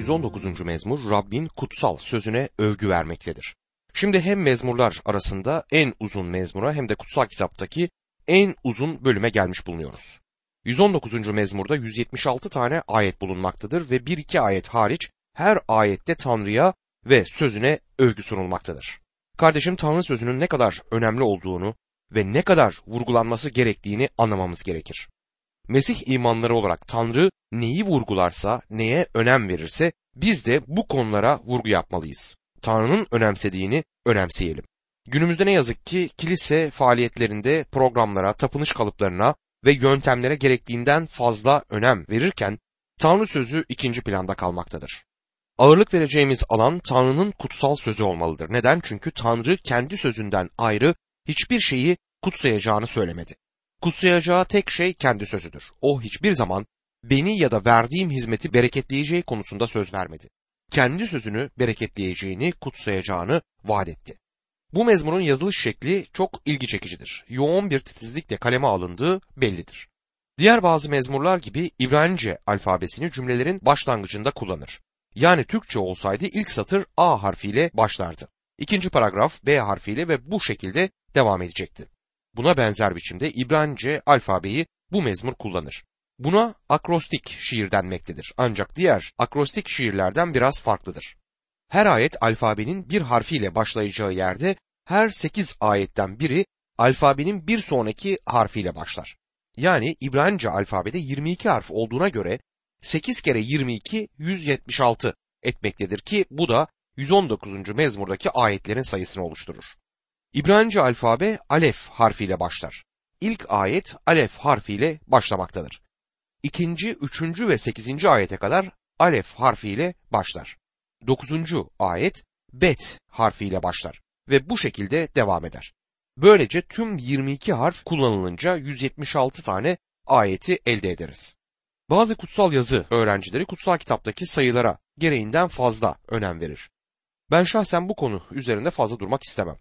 119. mezmur Rabbin kutsal sözüne övgü vermektedir. Şimdi hem mezmurlar arasında en uzun mezmura hem de kutsal kitaptaki en uzun bölüme gelmiş bulunuyoruz. 119. mezmurda 176 tane ayet bulunmaktadır ve bir iki ayet hariç her ayette Tanrı'ya ve sözüne övgü sunulmaktadır. Kardeşim Tanrı sözünün ne kadar önemli olduğunu ve ne kadar vurgulanması gerektiğini anlamamız gerekir. Mesih imanları olarak Tanrı neyi vurgularsa, neye önem verirse biz de bu konulara vurgu yapmalıyız. Tanrı'nın önemsediğini önemseyelim. Günümüzde ne yazık ki kilise faaliyetlerinde programlara, tapınış kalıplarına ve yöntemlere gerektiğinden fazla önem verirken Tanrı sözü ikinci planda kalmaktadır. Ağırlık vereceğimiz alan Tanrı'nın kutsal sözü olmalıdır. Neden? Çünkü Tanrı kendi sözünden ayrı hiçbir şeyi kutsayacağını söylemedi. Kutsayacağı tek şey kendi sözüdür. O hiçbir zaman beni ya da verdiğim hizmeti bereketleyeceği konusunda söz vermedi. Kendi sözünü bereketleyeceğini, kutsayacağını vaat etti. Bu mezmunun yazılış şekli çok ilgi çekicidir. Yoğun bir titizlikle kaleme alındığı bellidir. Diğer bazı mezmurlar gibi İbranice alfabesini cümlelerin başlangıcında kullanır. Yani Türkçe olsaydı ilk satır A harfiyle başlardı. İkinci paragraf B harfiyle ve bu şekilde devam edecekti. Buna benzer biçimde İbranice alfabeyi bu mezmur kullanır. Buna akrostik şiir denmektedir. Ancak diğer akrostik şiirlerden biraz farklıdır. Her ayet alfabenin bir harfiyle başlayacağı yerde her sekiz ayetten biri alfabenin bir sonraki harfiyle başlar. Yani İbranice alfabede 22 harf olduğuna göre 8 kere 22 176 etmektedir ki bu da 119. mezmurdaki ayetlerin sayısını oluşturur. İbranice alfabe alef harfiyle başlar. İlk ayet alef harfiyle başlamaktadır. İkinci, üçüncü ve sekizinci ayete kadar alef harfiyle başlar. Dokuzuncu ayet bet harfiyle başlar ve bu şekilde devam eder. Böylece tüm 22 harf kullanılınca 176 tane ayeti elde ederiz. Bazı kutsal yazı öğrencileri kutsal kitaptaki sayılara gereğinden fazla önem verir. Ben şahsen bu konu üzerinde fazla durmak istemem.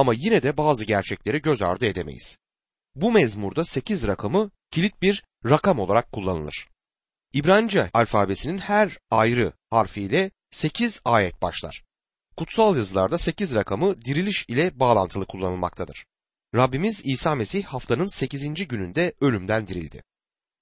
Ama yine de bazı gerçekleri göz ardı edemeyiz. Bu mezmurda 8 rakamı kilit bir rakam olarak kullanılır. İbranice alfabesinin her ayrı harfiyle 8 ayet başlar. Kutsal yazılarda 8 rakamı diriliş ile bağlantılı kullanılmaktadır. Rabbimiz İsa Mesih haftanın 8. gününde ölümden dirildi.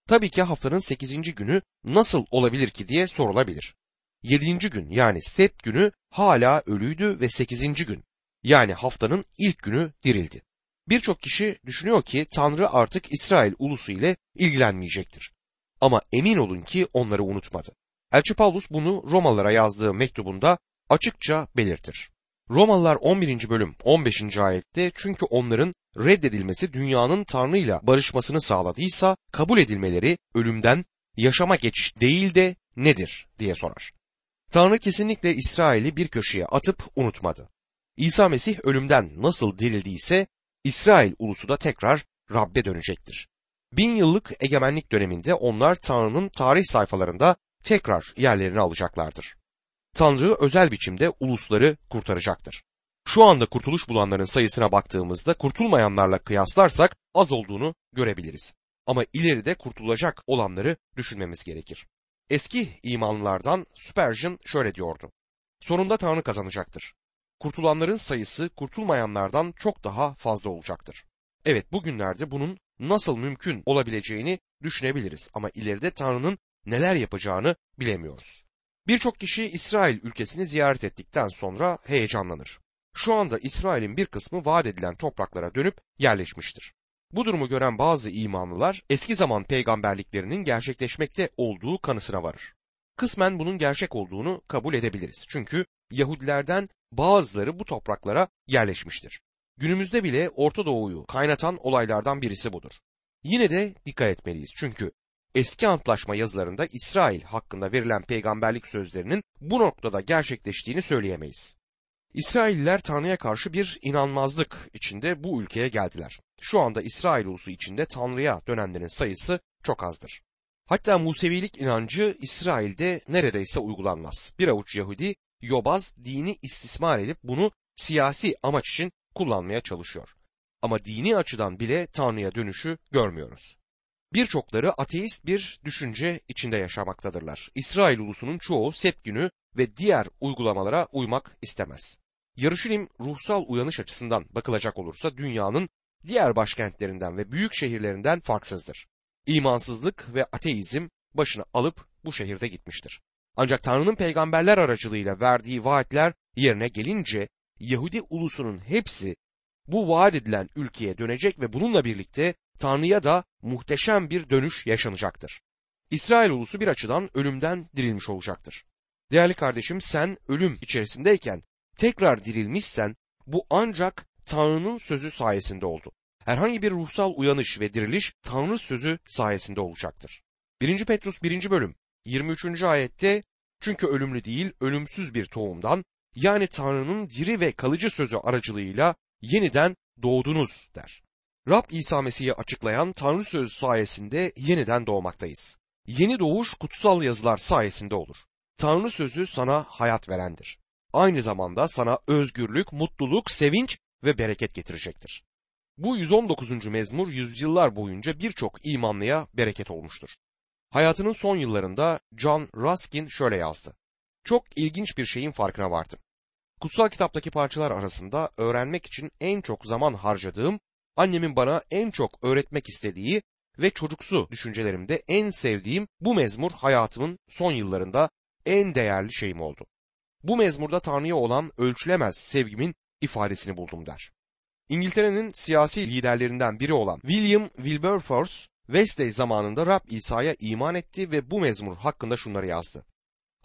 Tabii ki haftanın 8. günü nasıl olabilir ki diye sorulabilir. 7. gün yani step günü hala ölüydü ve 8. gün yani haftanın ilk günü dirildi. Birçok kişi düşünüyor ki Tanrı artık İsrail ulusu ile ilgilenmeyecektir. Ama emin olun ki onları unutmadı. Elçi Paulus bunu Romalılara yazdığı mektubunda açıkça belirtir. Romalılar 11. bölüm 15. ayette çünkü onların reddedilmesi dünyanın Tanrı ile barışmasını sağladıysa kabul edilmeleri ölümden yaşama geçiş değil de nedir diye sorar. Tanrı kesinlikle İsrail'i bir köşeye atıp unutmadı. İsa Mesih ölümden nasıl dirildiyse İsrail ulusu da tekrar Rab'be dönecektir. Bin yıllık egemenlik döneminde onlar Tanrı'nın tarih sayfalarında tekrar yerlerini alacaklardır. Tanrı özel biçimde ulusları kurtaracaktır. Şu anda kurtuluş bulanların sayısına baktığımızda kurtulmayanlarla kıyaslarsak az olduğunu görebiliriz. Ama ileride kurtulacak olanları düşünmemiz gerekir. Eski imanlılardan Spurgeon şöyle diyordu. Sonunda Tanrı kazanacaktır. Kurtulanların sayısı kurtulmayanlardan çok daha fazla olacaktır. Evet bugünlerde bunun nasıl mümkün olabileceğini düşünebiliriz ama ileride Tanrı'nın neler yapacağını bilemiyoruz. Birçok kişi İsrail ülkesini ziyaret ettikten sonra heyecanlanır. Şu anda İsrail'in bir kısmı vaat edilen topraklara dönüp yerleşmiştir. Bu durumu gören bazı imanlılar eski zaman peygamberliklerinin gerçekleşmekte olduğu kanısına varır. Kısmen bunun gerçek olduğunu kabul edebiliriz. Çünkü Yahudilerden bazıları bu topraklara yerleşmiştir. Günümüzde bile Orta Doğu'yu kaynatan olaylardan birisi budur. Yine de dikkat etmeliyiz çünkü eski antlaşma yazılarında İsrail hakkında verilen peygamberlik sözlerinin bu noktada gerçekleştiğini söyleyemeyiz. İsrailliler Tanrı'ya karşı bir inanmazlık içinde bu ülkeye geldiler. Şu anda İsrail ulusu içinde Tanrı'ya dönenlerin sayısı çok azdır. Hatta Musevilik inancı İsrail'de neredeyse uygulanmaz. Bir avuç Yahudi yobaz dini istismar edip bunu siyasi amaç için kullanmaya çalışıyor. Ama dini açıdan bile Tanrı'ya dönüşü görmüyoruz. Birçokları ateist bir düşünce içinde yaşamaktadırlar. İsrail ulusunun çoğu sep günü ve diğer uygulamalara uymak istemez. Yarışilim ruhsal uyanış açısından bakılacak olursa dünyanın diğer başkentlerinden ve büyük şehirlerinden farksızdır. İmansızlık ve ateizm başını alıp bu şehirde gitmiştir. Ancak Tanrı'nın peygamberler aracılığıyla verdiği vaatler yerine gelince Yahudi ulusunun hepsi bu vaat edilen ülkeye dönecek ve bununla birlikte Tanrı'ya da muhteşem bir dönüş yaşanacaktır. İsrail ulusu bir açıdan ölümden dirilmiş olacaktır. Değerli kardeşim sen ölüm içerisindeyken tekrar dirilmişsen bu ancak Tanrı'nın sözü sayesinde oldu. Herhangi bir ruhsal uyanış ve diriliş Tanrı sözü sayesinde olacaktır. 1. Petrus 1. bölüm 23. ayette çünkü ölümlü değil ölümsüz bir tohumdan yani Tanrı'nın diri ve kalıcı sözü aracılığıyla yeniden doğdunuz der. Rab İsa Mesih'i açıklayan Tanrı sözü sayesinde yeniden doğmaktayız. Yeni doğuş kutsal yazılar sayesinde olur. Tanrı sözü sana hayat verendir. Aynı zamanda sana özgürlük, mutluluk, sevinç ve bereket getirecektir. Bu 119. mezmur yüzyıllar boyunca birçok imanlıya bereket olmuştur. Hayatının son yıllarında John Ruskin şöyle yazdı. Çok ilginç bir şeyin farkına vardım. Kutsal kitaptaki parçalar arasında öğrenmek için en çok zaman harcadığım, annemin bana en çok öğretmek istediği ve çocuksu düşüncelerimde en sevdiğim bu mezmur hayatımın son yıllarında en değerli şeyim oldu. Bu mezmurda Tanrı'ya olan ölçülemez sevgimin ifadesini buldum der. İngiltere'nin siyasi liderlerinden biri olan William Wilberforce, Wesley zamanında Rab İsa'ya iman etti ve bu mezmur hakkında şunları yazdı.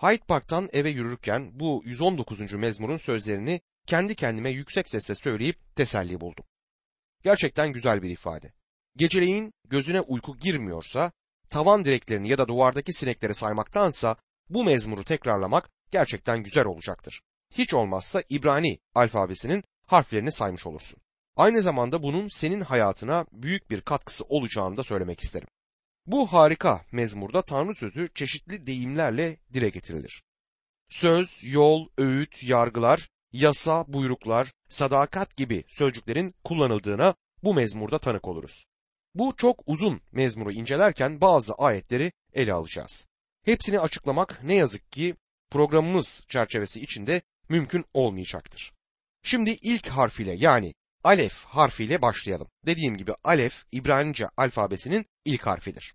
Hyde Park'tan eve yürürken bu 119. mezmurun sözlerini kendi kendime yüksek sesle söyleyip teselli buldum. Gerçekten güzel bir ifade. Geceleyin gözüne uyku girmiyorsa, tavan direklerini ya da duvardaki sinekleri saymaktansa bu mezmuru tekrarlamak gerçekten güzel olacaktır. Hiç olmazsa İbrani alfabesinin harflerini saymış olursun. Aynı zamanda bunun senin hayatına büyük bir katkısı olacağını da söylemek isterim. Bu harika mezmurda Tanrı sözü çeşitli deyimlerle dile getirilir. Söz, yol, öğüt, yargılar, yasa, buyruklar, sadakat gibi sözcüklerin kullanıldığına bu mezmurda tanık oluruz. Bu çok uzun mezmuru incelerken bazı ayetleri ele alacağız. Hepsini açıklamak ne yazık ki programımız çerçevesi içinde mümkün olmayacaktır. Şimdi ilk harfiyle yani Alef harfiyle başlayalım. Dediğim gibi Alef İbranice alfabesinin ilk harfidir.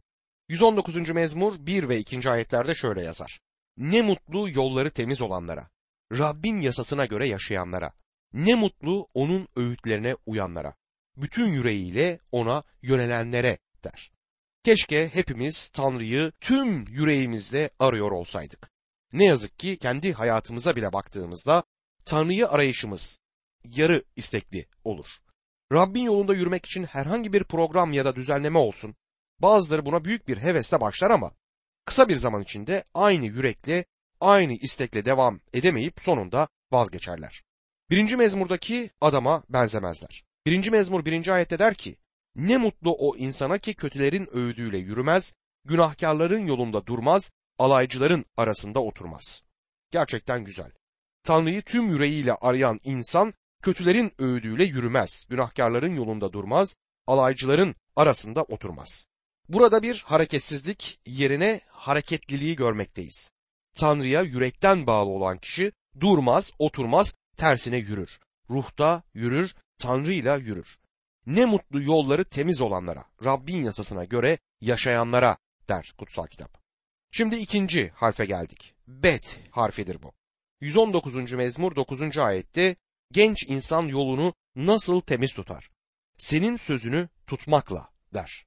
119. mezmur 1 ve 2. ayetlerde şöyle yazar. Ne mutlu yolları temiz olanlara, Rabbin yasasına göre yaşayanlara, ne mutlu onun öğütlerine uyanlara, bütün yüreğiyle ona yönelenlere der. Keşke hepimiz Tanrı'yı tüm yüreğimizle arıyor olsaydık. Ne yazık ki kendi hayatımıza bile baktığımızda Tanrı'yı arayışımız yarı istekli olur. Rabbin yolunda yürümek için herhangi bir program ya da düzenleme olsun. Bazıları buna büyük bir hevesle başlar ama kısa bir zaman içinde aynı yürekle, aynı istekle devam edemeyip sonunda vazgeçerler. Birinci mezmurdaki adama benzemezler. Birinci mezmur birinci ayette der ki, ne mutlu o insana ki kötülerin öğüdüyle yürümez, günahkarların yolunda durmaz, alaycıların arasında oturmaz. Gerçekten güzel. Tanrı'yı tüm yüreğiyle arayan insan kötülerin öğüdüyle yürümez, günahkarların yolunda durmaz, alaycıların arasında oturmaz. Burada bir hareketsizlik yerine hareketliliği görmekteyiz. Tanrı'ya yürekten bağlı olan kişi durmaz, oturmaz, tersine yürür. Ruhta yürür, Tanrı'yla yürür. Ne mutlu yolları temiz olanlara, Rabbin yasasına göre yaşayanlara der kutsal kitap. Şimdi ikinci harfe geldik. Bet harfidir bu. 119. mezmur 9. ayette genç insan yolunu nasıl temiz tutar? Senin sözünü tutmakla der.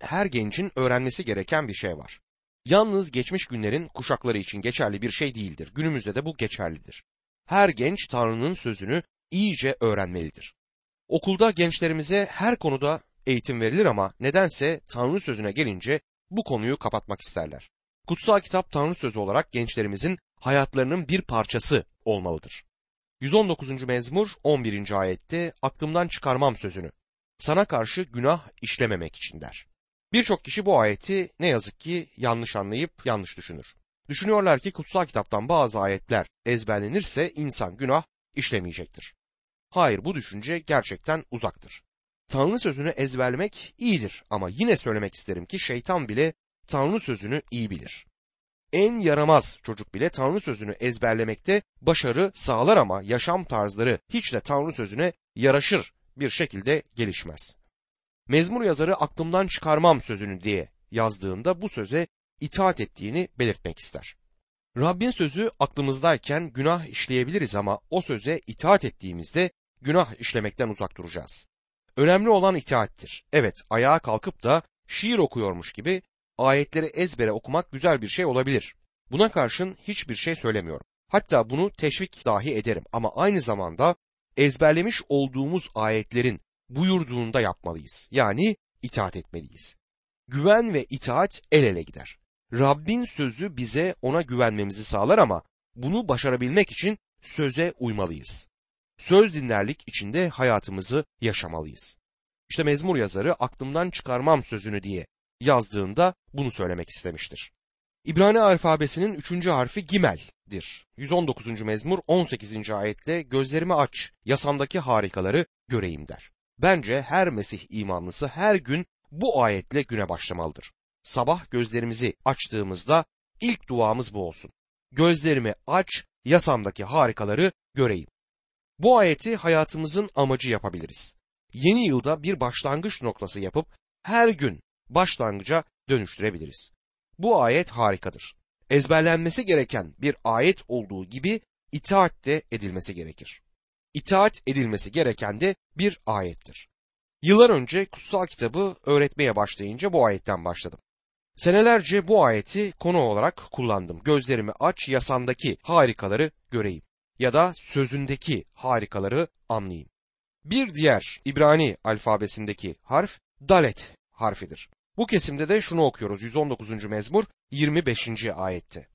Her gencin öğrenmesi gereken bir şey var. Yalnız geçmiş günlerin kuşakları için geçerli bir şey değildir. Günümüzde de bu geçerlidir. Her genç Tanrı'nın sözünü iyice öğrenmelidir. Okulda gençlerimize her konuda eğitim verilir ama nedense Tanrı sözüne gelince bu konuyu kapatmak isterler. Kutsal kitap Tanrı sözü olarak gençlerimizin hayatlarının bir parçası olmalıdır. 119. mezmur 11. ayette aklımdan çıkarmam sözünü. Sana karşı günah işlememek için der. Birçok kişi bu ayeti ne yazık ki yanlış anlayıp yanlış düşünür. Düşünüyorlar ki kutsal kitaptan bazı ayetler ezberlenirse insan günah işlemeyecektir. Hayır bu düşünce gerçekten uzaktır. Tanrı sözünü ezberlemek iyidir ama yine söylemek isterim ki şeytan bile Tanrı sözünü iyi bilir. En yaramaz çocuk bile Tanrı sözünü ezberlemekte başarı sağlar ama yaşam tarzları hiç de Tanrı sözüne yaraşır bir şekilde gelişmez. Mezmur yazarı aklımdan çıkarmam sözünü diye yazdığında bu söze itaat ettiğini belirtmek ister. Rabbin sözü aklımızdayken günah işleyebiliriz ama o söze itaat ettiğimizde günah işlemekten uzak duracağız. Önemli olan itaattir. Evet, ayağa kalkıp da şiir okuyormuş gibi ayetleri ezbere okumak güzel bir şey olabilir. Buna karşın hiçbir şey söylemiyorum. Hatta bunu teşvik dahi ederim ama aynı zamanda ezberlemiş olduğumuz ayetlerin buyurduğunda yapmalıyız. Yani itaat etmeliyiz. Güven ve itaat el ele gider. Rabbin sözü bize ona güvenmemizi sağlar ama bunu başarabilmek için söze uymalıyız. Söz dinlerlik içinde hayatımızı yaşamalıyız. İşte mezmur yazarı aklımdan çıkarmam sözünü diye yazdığında bunu söylemek istemiştir. İbrani alfabesinin üçüncü harfi Gimel'dir. 119. mezmur 18. ayette gözlerimi aç, yasamdaki harikaları göreyim der. Bence her Mesih imanlısı her gün bu ayetle güne başlamalıdır. Sabah gözlerimizi açtığımızda ilk duamız bu olsun. Gözlerimi aç, yasamdaki harikaları göreyim. Bu ayeti hayatımızın amacı yapabiliriz. Yeni yılda bir başlangıç noktası yapıp her gün başlangıca dönüştürebiliriz. Bu ayet harikadır. Ezberlenmesi gereken bir ayet olduğu gibi itaat de edilmesi gerekir. İtaat edilmesi gereken de bir ayettir. Yıllar önce kutsal kitabı öğretmeye başlayınca bu ayetten başladım. Senelerce bu ayeti konu olarak kullandım. Gözlerimi aç yasandaki harikaları göreyim ya da sözündeki harikaları anlayayım. Bir diğer İbrani alfabesindeki harf dalet harfidir. Bu kesimde de şunu okuyoruz 119. mezmur 25. ayette.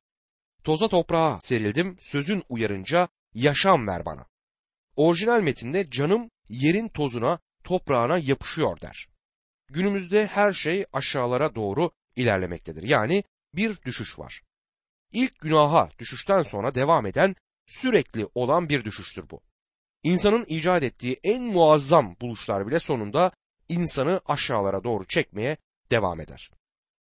Toza toprağa serildim, sözün uyarınca yaşam ver bana. Orijinal metinde canım yerin tozuna, toprağına yapışıyor der. Günümüzde her şey aşağılara doğru ilerlemektedir. Yani bir düşüş var. İlk günaha düşüşten sonra devam eden sürekli olan bir düşüştür bu. İnsanın icat ettiği en muazzam buluşlar bile sonunda insanı aşağılara doğru çekmeye devam eder.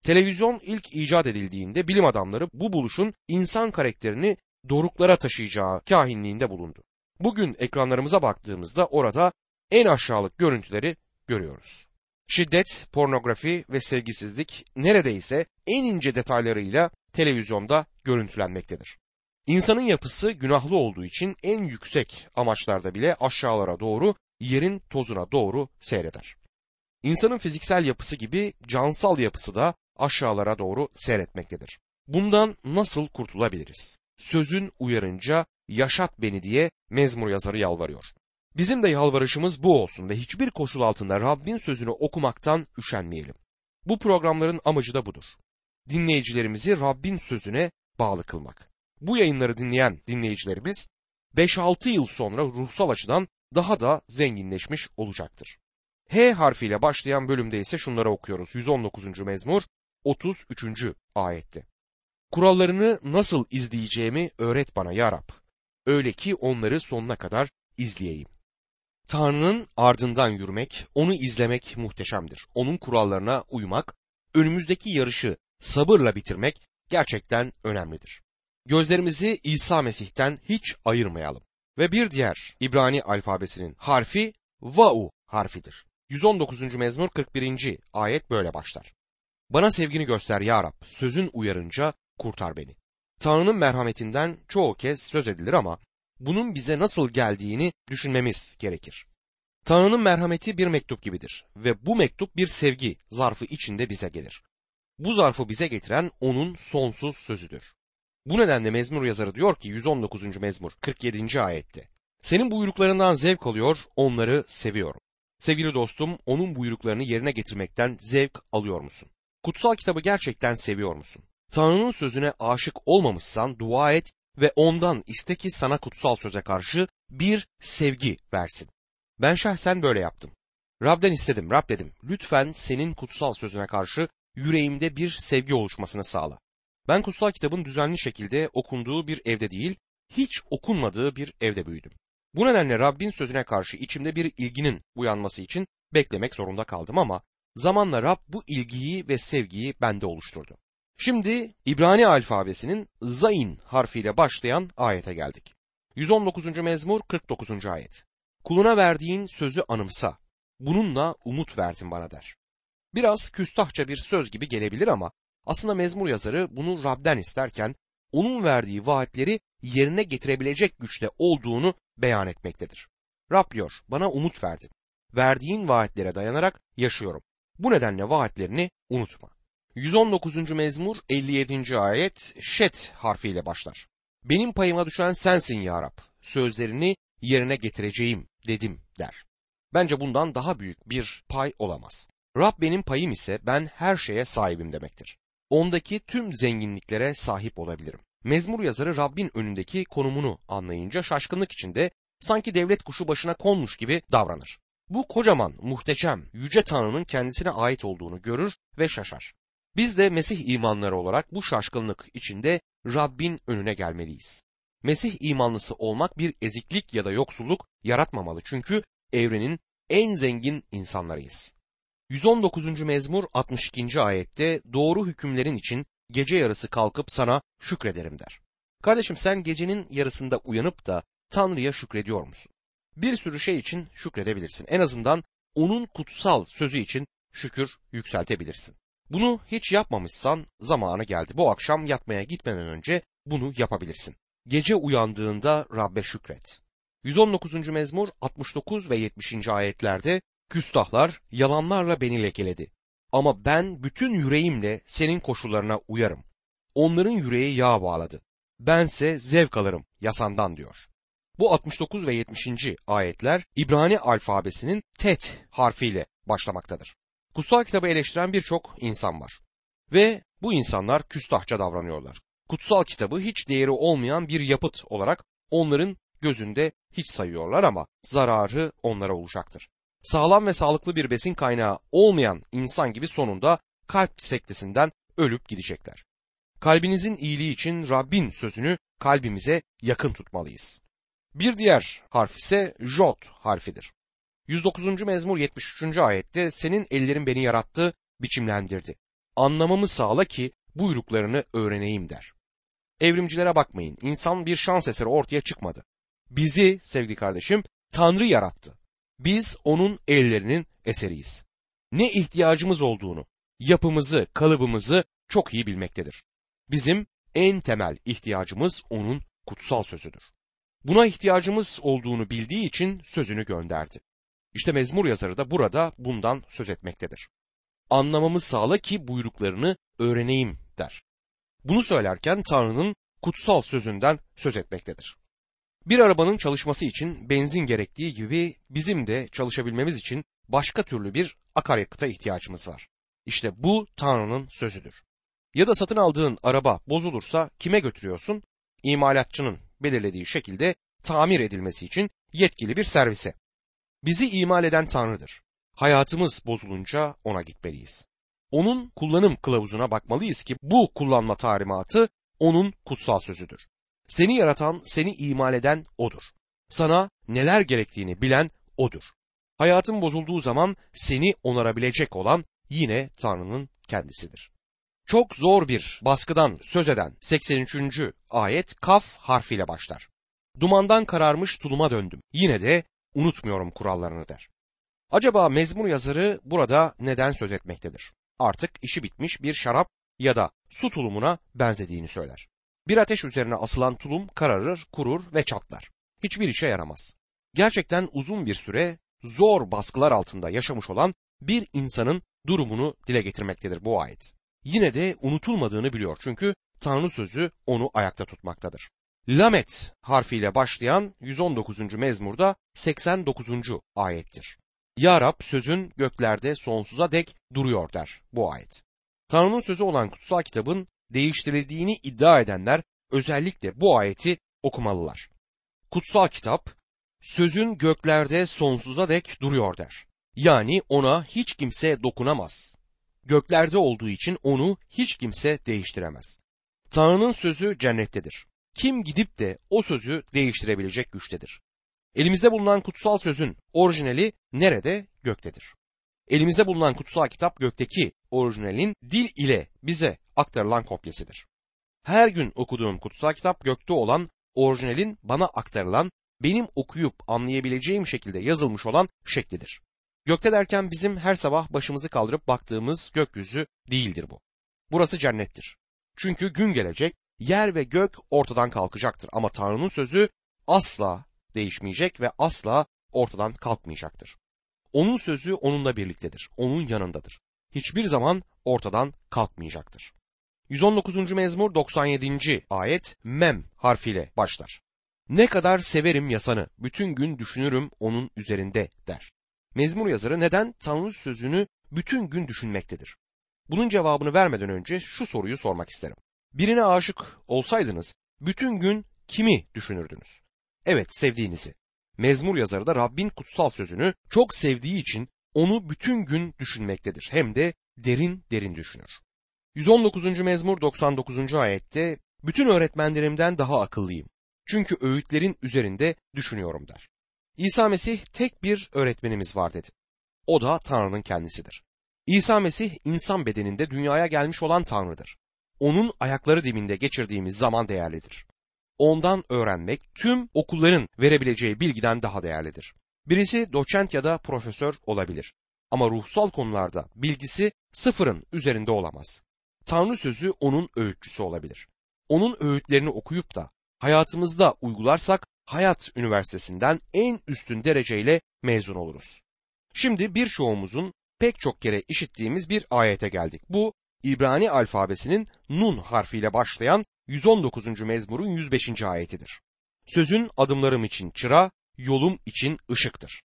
Televizyon ilk icat edildiğinde bilim adamları bu buluşun insan karakterini doruklara taşıyacağı kahinliğinde bulundu. Bugün ekranlarımıza baktığımızda orada en aşağılık görüntüleri görüyoruz. Şiddet, pornografi ve sevgisizlik neredeyse en ince detaylarıyla televizyonda görüntülenmektedir. İnsanın yapısı günahlı olduğu için en yüksek amaçlarda bile aşağılara doğru, yerin tozuna doğru seyreder. İnsanın fiziksel yapısı gibi cansal yapısı da aşağılara doğru seyretmektedir. Bundan nasıl kurtulabiliriz? Sözün uyarınca yaşat beni diye mezmur yazarı yalvarıyor. Bizim de yalvarışımız bu olsun ve hiçbir koşul altında Rabbin sözünü okumaktan üşenmeyelim. Bu programların amacı da budur. Dinleyicilerimizi Rabbin sözüne bağlı kılmak. Bu yayınları dinleyen dinleyicilerimiz 5-6 yıl sonra ruhsal açıdan daha da zenginleşmiş olacaktır. H harfiyle başlayan bölümde ise şunları okuyoruz. 119. mezmur 33. ayette. Kurallarını nasıl izleyeceğimi öğret bana ya Rab. Öyle ki onları sonuna kadar izleyeyim. Tanrı'nın ardından yürümek, onu izlemek muhteşemdir. Onun kurallarına uymak, önümüzdeki yarışı sabırla bitirmek gerçekten önemlidir. Gözlerimizi İsa Mesih'ten hiç ayırmayalım. Ve bir diğer İbrani alfabesinin harfi Vau harfidir. 119. mezmur 41. ayet böyle başlar. Bana sevgini göster ya Rab, sözün uyarınca kurtar beni. Tanrı'nın merhametinden çoğu kez söz edilir ama bunun bize nasıl geldiğini düşünmemiz gerekir. Tanrı'nın merhameti bir mektup gibidir ve bu mektup bir sevgi zarfı içinde bize gelir. Bu zarfı bize getiren onun sonsuz sözüdür. Bu nedenle mezmur yazarı diyor ki 119. mezmur 47. ayette. Senin buyruklarından zevk alıyor, onları seviyorum. Sevgili dostum, onun buyruklarını yerine getirmekten zevk alıyor musun? Kutsal kitabı gerçekten seviyor musun? Tanrı'nın sözüne aşık olmamışsan dua et ve ondan iste ki sana kutsal söze karşı bir sevgi versin. Ben şahsen böyle yaptım. Rab'den istedim, Rab dedim, lütfen senin kutsal sözüne karşı yüreğimde bir sevgi oluşmasını sağla. Ben kutsal kitabın düzenli şekilde okunduğu bir evde değil, hiç okunmadığı bir evde büyüdüm. Bu nedenle Rabbin sözüne karşı içimde bir ilginin uyanması için beklemek zorunda kaldım ama zamanla Rab bu ilgiyi ve sevgiyi bende oluşturdu. Şimdi İbrani alfabesinin Zayin harfiyle başlayan ayete geldik. 119. mezmur 49. ayet. Kuluna verdiğin sözü anımsa. Bununla umut verdin bana der. Biraz küstahça bir söz gibi gelebilir ama aslında mezmur yazarı bunu Rab'den isterken onun verdiği vaatleri yerine getirebilecek güçte olduğunu beyan etmektedir. Rab diyor bana umut verdin. Verdiğin vaatlere dayanarak yaşıyorum. Bu nedenle vaatlerini unutma. 119. mezmur 57. ayet şet harfiyle başlar. Benim payıma düşen sensin ya Rab. Sözlerini yerine getireceğim dedim der. Bence bundan daha büyük bir pay olamaz. Rab benim payım ise ben her şeye sahibim demektir. Ondaki tüm zenginliklere sahip olabilirim. Mezmur yazarı Rabbin önündeki konumunu anlayınca şaşkınlık içinde sanki devlet kuşu başına konmuş gibi davranır. Bu kocaman, muhteşem, yüce Tanrı'nın kendisine ait olduğunu görür ve şaşar. Biz de Mesih imanları olarak bu şaşkınlık içinde Rabbin önüne gelmeliyiz. Mesih imanlısı olmak bir eziklik ya da yoksulluk yaratmamalı çünkü evrenin en zengin insanlarıyız. 119. mezmur 62. ayette doğru hükümlerin için gece yarısı kalkıp sana şükrederim der. Kardeşim sen gecenin yarısında uyanıp da Tanrı'ya şükrediyor musun? Bir sürü şey için şükredebilirsin. En azından onun kutsal sözü için şükür yükseltebilirsin. Bunu hiç yapmamışsan zamanı geldi. Bu akşam yatmaya gitmeden önce bunu yapabilirsin. Gece uyandığında Rabbe şükret. 119. mezmur 69 ve 70. ayetlerde küstahlar yalanlarla beni lekeledi. Ama ben bütün yüreğimle senin koşullarına uyarım. Onların yüreği yağ bağladı. Bense zevk alırım yasandan diyor. Bu 69 ve 70. ayetler İbrani alfabesinin tet harfiyle başlamaktadır. Kutsal kitabı eleştiren birçok insan var. Ve bu insanlar küstahça davranıyorlar. Kutsal kitabı hiç değeri olmayan bir yapıt olarak onların gözünde hiç sayıyorlar ama zararı onlara olacaktır. Sağlam ve sağlıklı bir besin kaynağı olmayan insan gibi sonunda kalp sektesinden ölüp gidecekler. Kalbinizin iyiliği için Rabbin sözünü kalbimize yakın tutmalıyız. Bir diğer harf ise J harfidir. 109. mezmur 73. ayette senin ellerin beni yarattı, biçimlendirdi. Anlamamı sağla ki buyruklarını öğreneyim der. Evrimcilere bakmayın. İnsan bir şans eseri ortaya çıkmadı. Bizi sevgili kardeşim Tanrı yarattı. Biz onun ellerinin eseriyiz. Ne ihtiyacımız olduğunu, yapımızı, kalıbımızı çok iyi bilmektedir. Bizim en temel ihtiyacımız onun kutsal sözüdür. Buna ihtiyacımız olduğunu bildiği için sözünü gönderdi. İşte mezmur yazarı da burada bundan söz etmektedir. Anlamamı sağla ki buyruklarını öğreneyim der. Bunu söylerken Tanrı'nın kutsal sözünden söz etmektedir. Bir arabanın çalışması için benzin gerektiği gibi bizim de çalışabilmemiz için başka türlü bir akaryakıta ihtiyacımız var. İşte bu Tanrı'nın sözüdür. Ya da satın aldığın araba bozulursa kime götürüyorsun? İmalatçının belirlediği şekilde tamir edilmesi için yetkili bir servise. Bizi imal eden Tanrı'dır. Hayatımız bozulunca ona gitmeliyiz. Onun kullanım kılavuzuna bakmalıyız ki bu kullanma tarimatı onun kutsal sözüdür. Seni yaratan, seni imal eden odur. Sana neler gerektiğini bilen odur. Hayatın bozulduğu zaman seni onarabilecek olan yine Tanrı'nın kendisidir. Çok zor bir baskıdan söz eden 83. ayet kaf harfiyle başlar. Dumandan kararmış tuluma döndüm. Yine de unutmuyorum kurallarını der. Acaba mezmur yazarı burada neden söz etmektedir? Artık işi bitmiş bir şarap ya da su tulumuna benzediğini söyler. Bir ateş üzerine asılan tulum kararır, kurur ve çatlar. Hiçbir işe yaramaz. Gerçekten uzun bir süre zor baskılar altında yaşamış olan bir insanın durumunu dile getirmektedir bu ayet. Yine de unutulmadığını biliyor çünkü Tanrı sözü onu ayakta tutmaktadır. Lamet harfiyle başlayan 119. mezmurda 89. ayettir. Ya Rab sözün göklerde sonsuza dek duruyor der bu ayet. Tanrı'nın sözü olan kutsal kitabın değiştirildiğini iddia edenler özellikle bu ayeti okumalılar. Kutsal kitap sözün göklerde sonsuza dek duruyor der. Yani ona hiç kimse dokunamaz. Göklerde olduğu için onu hiç kimse değiştiremez. Tanrı'nın sözü cennettedir. Kim gidip de o sözü değiştirebilecek güçtedir. Elimizde bulunan kutsal sözün orijinali nerede? Göktedir. Elimizde bulunan kutsal kitap gökteki orijinalin dil ile bize aktarılan kopyasıdır. Her gün okuduğum kutsal kitap gökte olan orijinalin bana aktarılan, benim okuyup anlayabileceğim şekilde yazılmış olan şeklidir. Gökte derken bizim her sabah başımızı kaldırıp baktığımız gökyüzü değildir bu. Burası cennettir. Çünkü gün gelecek, yer ve gök ortadan kalkacaktır ama Tanrı'nın sözü asla değişmeyecek ve asla ortadan kalkmayacaktır. Onun sözü onunla birliktedir, onun yanındadır. Hiçbir zaman ortadan kalkmayacaktır. 119. mezmur 97. ayet mem harfiyle başlar. Ne kadar severim yasanı, bütün gün düşünürüm onun üzerinde der. Mezmur yazarı neden Tanrı sözünü bütün gün düşünmektedir? Bunun cevabını vermeden önce şu soruyu sormak isterim. Birine aşık olsaydınız bütün gün kimi düşünürdünüz? Evet sevdiğinizi. Mezmur yazarı da Rabbin kutsal sözünü çok sevdiği için onu bütün gün düşünmektedir. Hem de derin derin düşünür. 119. mezmur 99. ayette bütün öğretmenlerimden daha akıllıyım. Çünkü öğütlerin üzerinde düşünüyorum der. İsa Mesih tek bir öğretmenimiz var dedi. O da Tanrı'nın kendisidir. İsa Mesih insan bedeninde dünyaya gelmiş olan Tanrı'dır. Onun ayakları dibinde geçirdiğimiz zaman değerlidir. Ondan öğrenmek tüm okulların verebileceği bilgiden daha değerlidir. Birisi doçent ya da profesör olabilir. Ama ruhsal konularda bilgisi sıfırın üzerinde olamaz. Tanrı sözü onun öğütçüsü olabilir. Onun öğütlerini okuyup da hayatımızda uygularsak Hayat Üniversitesi'nden en üstün dereceyle mezun oluruz. Şimdi birçoğumuzun pek çok kere işittiğimiz bir ayete geldik. Bu İbrani alfabesinin Nun harfiyle başlayan 119. mezmurun 105. ayetidir. Sözün adımlarım için çıra, yolum için ışıktır.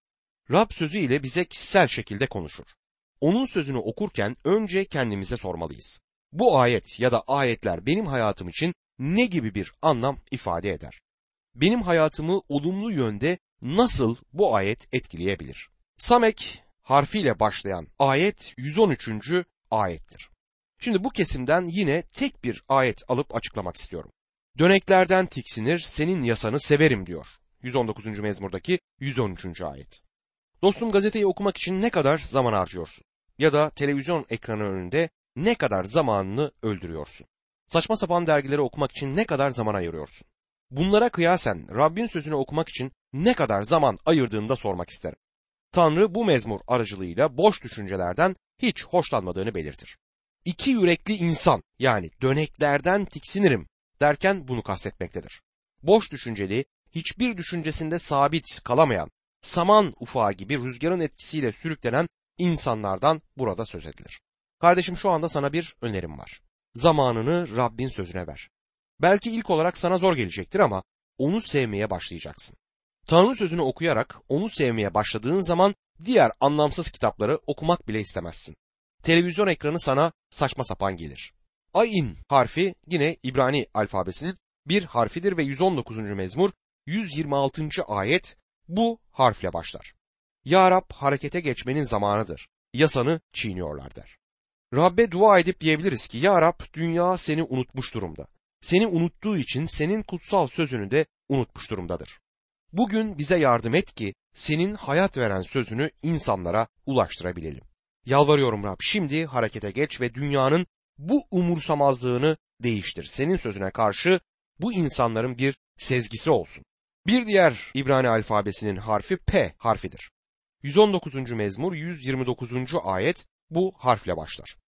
Rab sözü ile bize kişisel şekilde konuşur. Onun sözünü okurken önce kendimize sormalıyız. Bu ayet ya da ayetler benim hayatım için ne gibi bir anlam ifade eder? Benim hayatımı olumlu yönde nasıl bu ayet etkileyebilir? Samek harfiyle başlayan ayet 113. ayettir. Şimdi bu kesimden yine tek bir ayet alıp açıklamak istiyorum. Döneklerden tiksinir, senin yasanı severim diyor. 119. mezmurdaki 113. ayet. Dostum gazeteyi okumak için ne kadar zaman harcıyorsun? Ya da televizyon ekranı önünde ne kadar zamanını öldürüyorsun? Saçma sapan dergileri okumak için ne kadar zaman ayırıyorsun? Bunlara kıyasen Rabbin sözünü okumak için ne kadar zaman ayırdığını da sormak isterim. Tanrı bu mezmur aracılığıyla boş düşüncelerden hiç hoşlanmadığını belirtir. İki yürekli insan yani döneklerden tiksinirim derken bunu kastetmektedir. Boş düşünceli, hiçbir düşüncesinde sabit kalamayan, saman ufağı gibi rüzgarın etkisiyle sürüklenen insanlardan burada söz edilir. Kardeşim şu anda sana bir önerim var. Zamanını Rabbin sözüne ver. Belki ilk olarak sana zor gelecektir ama onu sevmeye başlayacaksın. Tanrı sözünü okuyarak onu sevmeye başladığın zaman diğer anlamsız kitapları okumak bile istemezsin. Televizyon ekranı sana saçma sapan gelir. Ayin harfi yine İbrani alfabesinin bir harfidir ve 119. mezmur 126. ayet bu harfle başlar. Ya Rab harekete geçmenin zamanıdır. Yasanı çiğniyorlar der. Rabbe dua edip diyebiliriz ki Ya Rab dünya seni unutmuş durumda. Seni unuttuğu için senin kutsal sözünü de unutmuş durumdadır. Bugün bize yardım et ki senin hayat veren sözünü insanlara ulaştırabilelim. Yalvarıyorum Rab şimdi harekete geç ve dünyanın bu umursamazlığını değiştir. Senin sözüne karşı bu insanların bir sezgisi olsun. Bir diğer İbrani alfabesinin harfi P harfidir. 119. mezmur 129. ayet bu harfle başlar.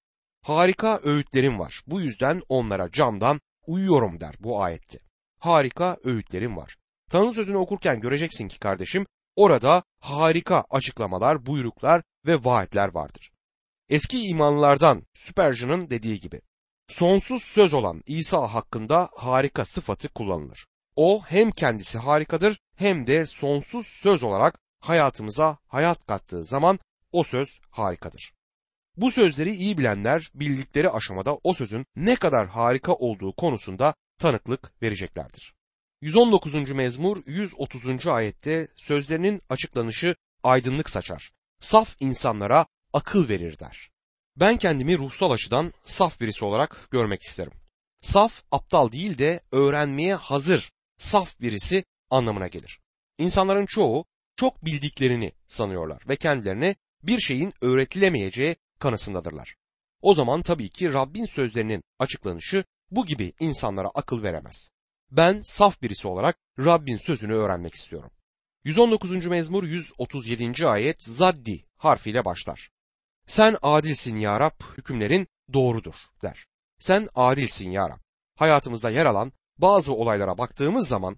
Harika öğütlerim var. Bu yüzden onlara camdan uyuyorum der bu ayette. Harika öğütlerim var. Tanrı sözünü okurken göreceksin ki kardeşim orada harika açıklamalar, buyruklar ve vaatler vardır. Eski imanlardan Spurgeon'ın dediği gibi sonsuz söz olan İsa hakkında harika sıfatı kullanılır. O hem kendisi harikadır hem de sonsuz söz olarak hayatımıza hayat kattığı zaman o söz harikadır. Bu sözleri iyi bilenler bildikleri aşamada o sözün ne kadar harika olduğu konusunda tanıklık vereceklerdir. 119. mezmur 130. ayette sözlerinin açıklanışı aydınlık saçar. Saf insanlara akıl verir der. Ben kendimi ruhsal açıdan saf birisi olarak görmek isterim. Saf, aptal değil de öğrenmeye hazır, saf birisi anlamına gelir. İnsanların çoğu çok bildiklerini sanıyorlar ve kendilerine bir şeyin öğretilemeyeceği kanısındadırlar. O zaman tabii ki Rabbin sözlerinin açıklanışı bu gibi insanlara akıl veremez. Ben saf birisi olarak Rabbin sözünü öğrenmek istiyorum. 119. mezmur 137. ayet zaddi harfiyle başlar. Sen adilsin ya Rab, hükümlerin doğrudur der. Sen adilsin ya Rab. Hayatımızda yer alan bazı olaylara baktığımız zaman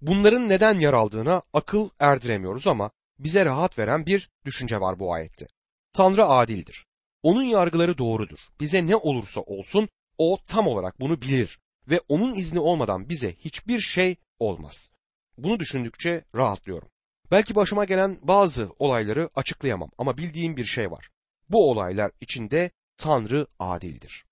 bunların neden yer aldığına akıl erdiremiyoruz ama bize rahat veren bir düşünce var bu ayette. Tanrı adildir. Onun yargıları doğrudur. Bize ne olursa olsun o tam olarak bunu bilir ve onun izni olmadan bize hiçbir şey olmaz. Bunu düşündükçe rahatlıyorum. Belki başıma gelen bazı olayları açıklayamam ama bildiğim bir şey var. Bu olaylar içinde Tanrı adildir.